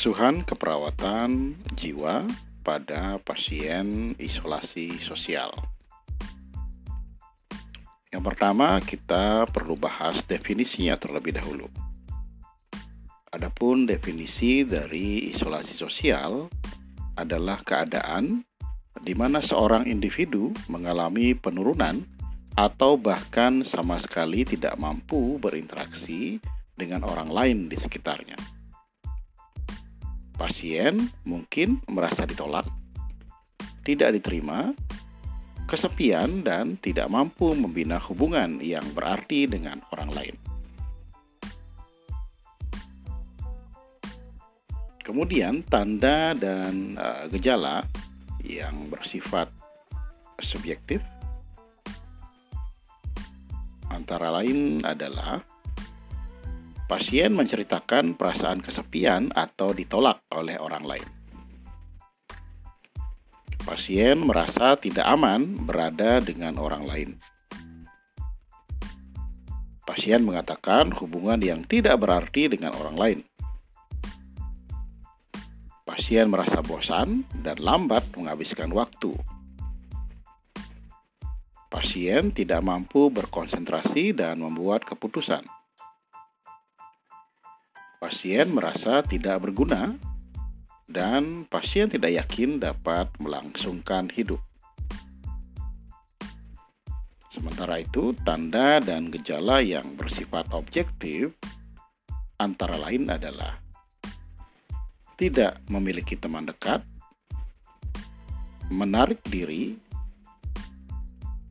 Pengasuhan keperawatan jiwa pada pasien isolasi sosial. Yang pertama, kita perlu bahas definisinya terlebih dahulu. Adapun definisi dari isolasi sosial adalah keadaan di mana seorang individu mengalami penurunan atau bahkan sama sekali tidak mampu berinteraksi dengan orang lain di sekitarnya pasien mungkin merasa ditolak, tidak diterima, kesepian, dan tidak mampu membina hubungan yang berarti dengan orang lain. Kemudian, tanda dan uh, gejala yang bersifat subjektif antara lain adalah pasien menceritakan perasaan kesepian atau ditolak oleh orang lain. Pasien merasa tidak aman berada dengan orang lain. Pasien mengatakan hubungan yang tidak berarti dengan orang lain. Pasien merasa bosan dan lambat menghabiskan waktu. Pasien tidak mampu berkonsentrasi dan membuat keputusan pasien merasa tidak berguna dan pasien tidak yakin dapat melangsungkan hidup. Sementara itu, tanda dan gejala yang bersifat objektif antara lain adalah tidak memiliki teman dekat, menarik diri,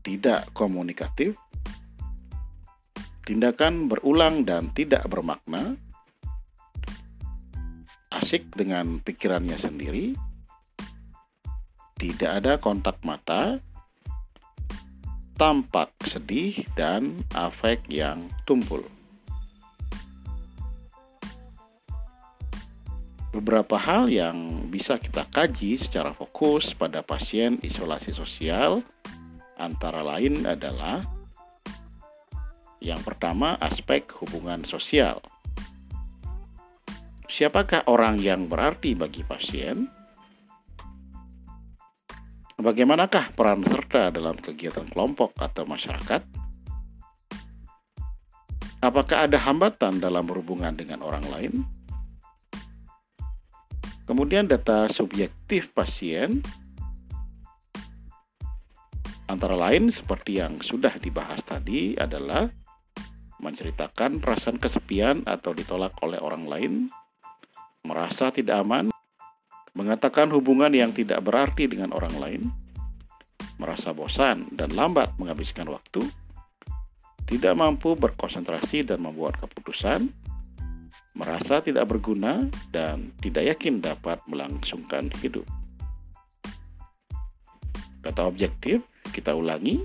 tidak komunikatif, tindakan berulang dan tidak bermakna, asik dengan pikirannya sendiri, tidak ada kontak mata, tampak sedih, dan afek yang tumpul. Beberapa hal yang bisa kita kaji secara fokus pada pasien isolasi sosial antara lain adalah yang pertama aspek hubungan sosial. Siapakah orang yang berarti bagi pasien? Bagaimanakah peran serta dalam kegiatan kelompok atau masyarakat? Apakah ada hambatan dalam berhubungan dengan orang lain? Kemudian data subjektif pasien antara lain seperti yang sudah dibahas tadi adalah menceritakan perasaan kesepian atau ditolak oleh orang lain, merasa tidak aman, mengatakan hubungan yang tidak berarti dengan orang lain, merasa bosan dan lambat menghabiskan waktu, tidak mampu berkonsentrasi dan membuat keputusan, merasa tidak berguna, dan tidak yakin dapat melangsungkan hidup. Kata objektif, kita ulangi,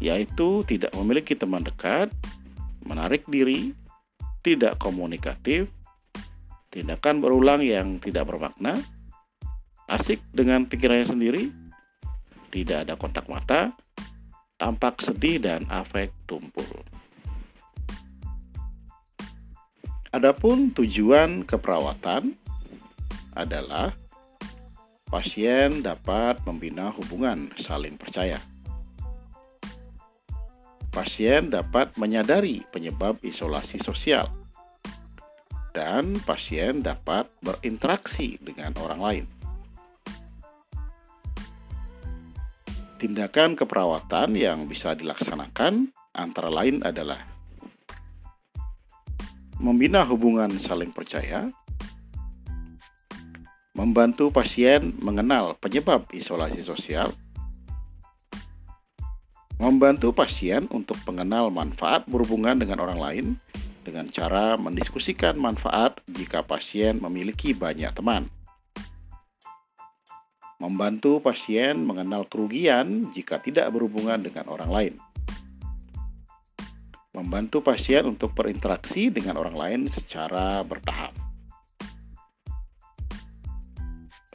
yaitu tidak memiliki teman dekat, menarik diri, tidak komunikatif, tindakan berulang yang tidak bermakna, asik dengan pikirannya sendiri, tidak ada kontak mata, tampak sedih dan afek tumpul. Adapun tujuan keperawatan adalah pasien dapat membina hubungan saling percaya. Pasien dapat menyadari penyebab isolasi sosial dan pasien dapat berinteraksi dengan orang lain. Tindakan keperawatan yang bisa dilaksanakan antara lain adalah membina hubungan saling percaya, membantu pasien mengenal penyebab isolasi sosial, membantu pasien untuk mengenal manfaat berhubungan dengan orang lain, dengan cara mendiskusikan manfaat jika pasien memiliki banyak teman. Membantu pasien mengenal kerugian jika tidak berhubungan dengan orang lain. Membantu pasien untuk berinteraksi dengan orang lain secara bertahap.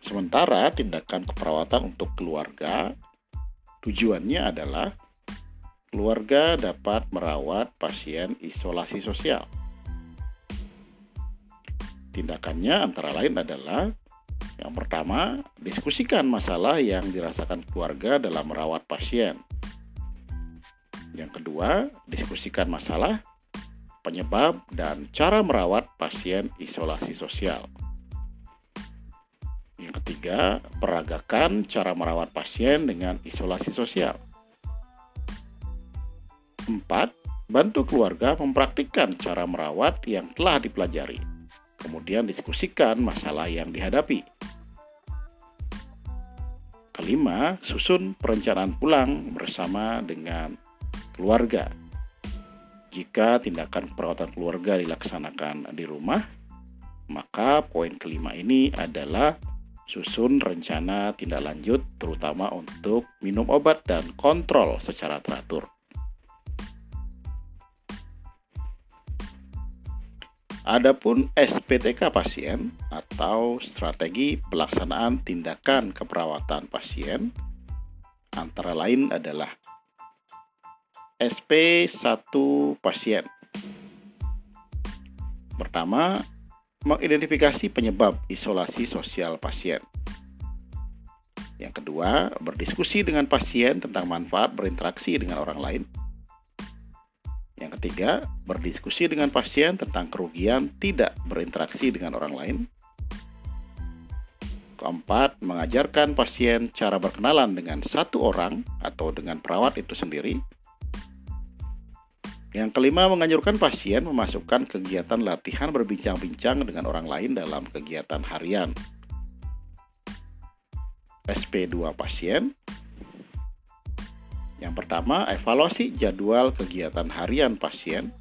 Sementara tindakan keperawatan untuk keluarga tujuannya adalah keluarga dapat merawat pasien isolasi sosial. Tindakannya antara lain adalah yang pertama, diskusikan masalah yang dirasakan keluarga dalam merawat pasien. Yang kedua, diskusikan masalah, penyebab, dan cara merawat pasien isolasi sosial. Yang ketiga, peragakan cara merawat pasien dengan isolasi sosial. Empat, bantu keluarga mempraktikkan cara merawat yang telah dipelajari. Kemudian diskusikan masalah yang dihadapi. Kelima, susun perencanaan pulang bersama dengan keluarga. Jika tindakan perawatan keluarga dilaksanakan di rumah, maka poin kelima ini adalah susun rencana tindak lanjut terutama untuk minum obat dan kontrol secara teratur. Adapun SPTK pasien atau strategi pelaksanaan tindakan keperawatan pasien antara lain adalah SP1 pasien. Pertama, mengidentifikasi penyebab isolasi sosial pasien. Yang kedua, berdiskusi dengan pasien tentang manfaat berinteraksi dengan orang lain. Yang ketiga, berdiskusi dengan pasien tentang kerugian tidak berinteraksi dengan orang lain. Keempat, mengajarkan pasien cara berkenalan dengan satu orang atau dengan perawat itu sendiri. Yang kelima, menganjurkan pasien memasukkan kegiatan latihan berbincang-bincang dengan orang lain dalam kegiatan harian. SP2 pasien. Yang pertama, evaluasi jadwal kegiatan harian pasien.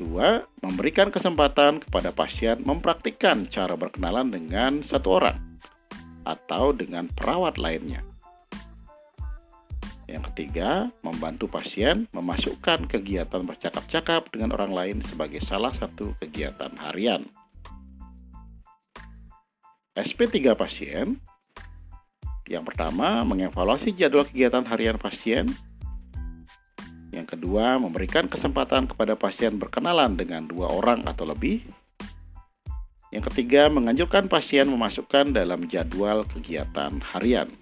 Dua, memberikan kesempatan kepada pasien mempraktikkan cara berkenalan dengan satu orang atau dengan perawat lainnya. Yang ketiga, membantu pasien memasukkan kegiatan bercakap-cakap dengan orang lain sebagai salah satu kegiatan harian. SP3 pasien yang pertama, mengevaluasi jadwal kegiatan harian pasien. Yang kedua, memberikan kesempatan kepada pasien berkenalan dengan dua orang atau lebih. Yang ketiga, menganjurkan pasien memasukkan dalam jadwal kegiatan harian.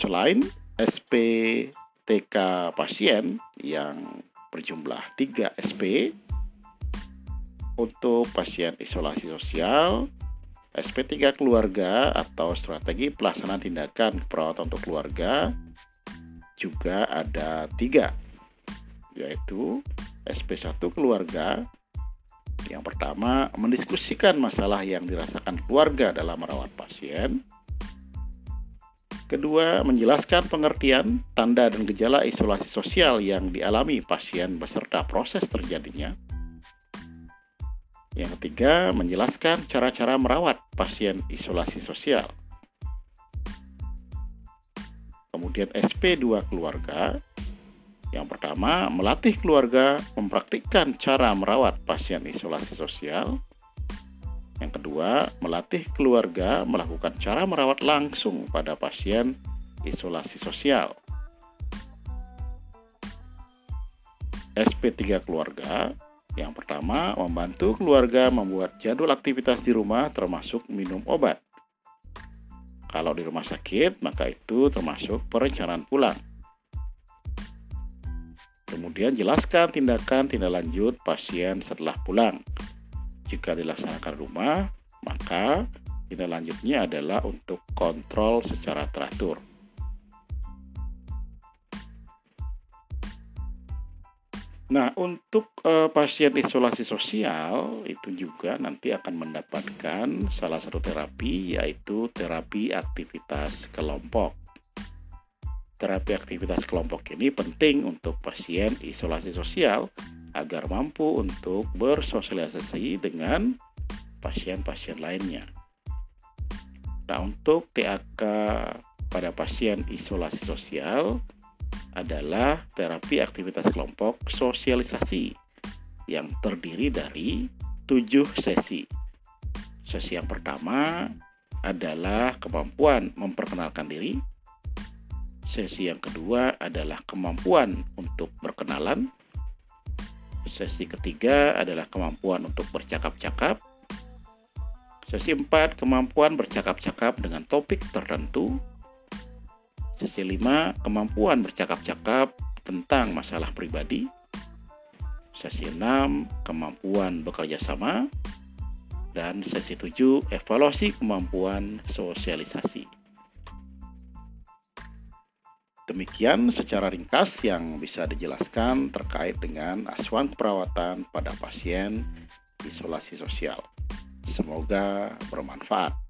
Selain SPTK pasien yang berjumlah 3 SP untuk pasien isolasi sosial, SP3 keluarga atau strategi pelaksanaan tindakan keperawatan untuk keluarga juga ada tiga yaitu SP1 keluarga yang pertama mendiskusikan masalah yang dirasakan keluarga dalam merawat pasien Kedua, menjelaskan pengertian, tanda, dan gejala isolasi sosial yang dialami pasien beserta proses terjadinya. Yang ketiga, menjelaskan cara-cara merawat pasien isolasi sosial. Kemudian SP2 keluarga. Yang pertama, melatih keluarga mempraktikkan cara merawat pasien isolasi sosial. Yang kedua, melatih keluarga melakukan cara merawat langsung pada pasien isolasi sosial. SP3 keluarga yang pertama, membantu keluarga membuat jadwal aktivitas di rumah termasuk minum obat. Kalau di rumah sakit, maka itu termasuk perencanaan pulang. Kemudian jelaskan tindakan tindak lanjut pasien setelah pulang jika dilaksanakan rumah, maka tindak lanjutnya adalah untuk kontrol secara teratur. Nah, untuk uh, pasien isolasi sosial itu juga nanti akan mendapatkan salah satu terapi yaitu terapi aktivitas kelompok. Terapi aktivitas kelompok ini penting untuk pasien isolasi sosial agar mampu untuk bersosialisasi dengan pasien-pasien lainnya. Nah, untuk TAK pada pasien isolasi sosial adalah terapi aktivitas kelompok sosialisasi yang terdiri dari tujuh sesi. Sesi yang pertama adalah kemampuan memperkenalkan diri. Sesi yang kedua adalah kemampuan untuk berkenalan. Sesi ketiga adalah kemampuan untuk bercakap-cakap. Sesi empat kemampuan bercakap-cakap dengan topik tertentu. Sesi lima kemampuan bercakap-cakap tentang masalah pribadi. Sesi enam kemampuan bekerja sama. Dan sesi tujuh evaluasi kemampuan sosialisasi. Demikian secara ringkas yang bisa dijelaskan terkait dengan asuhan perawatan pada pasien isolasi sosial. Semoga bermanfaat.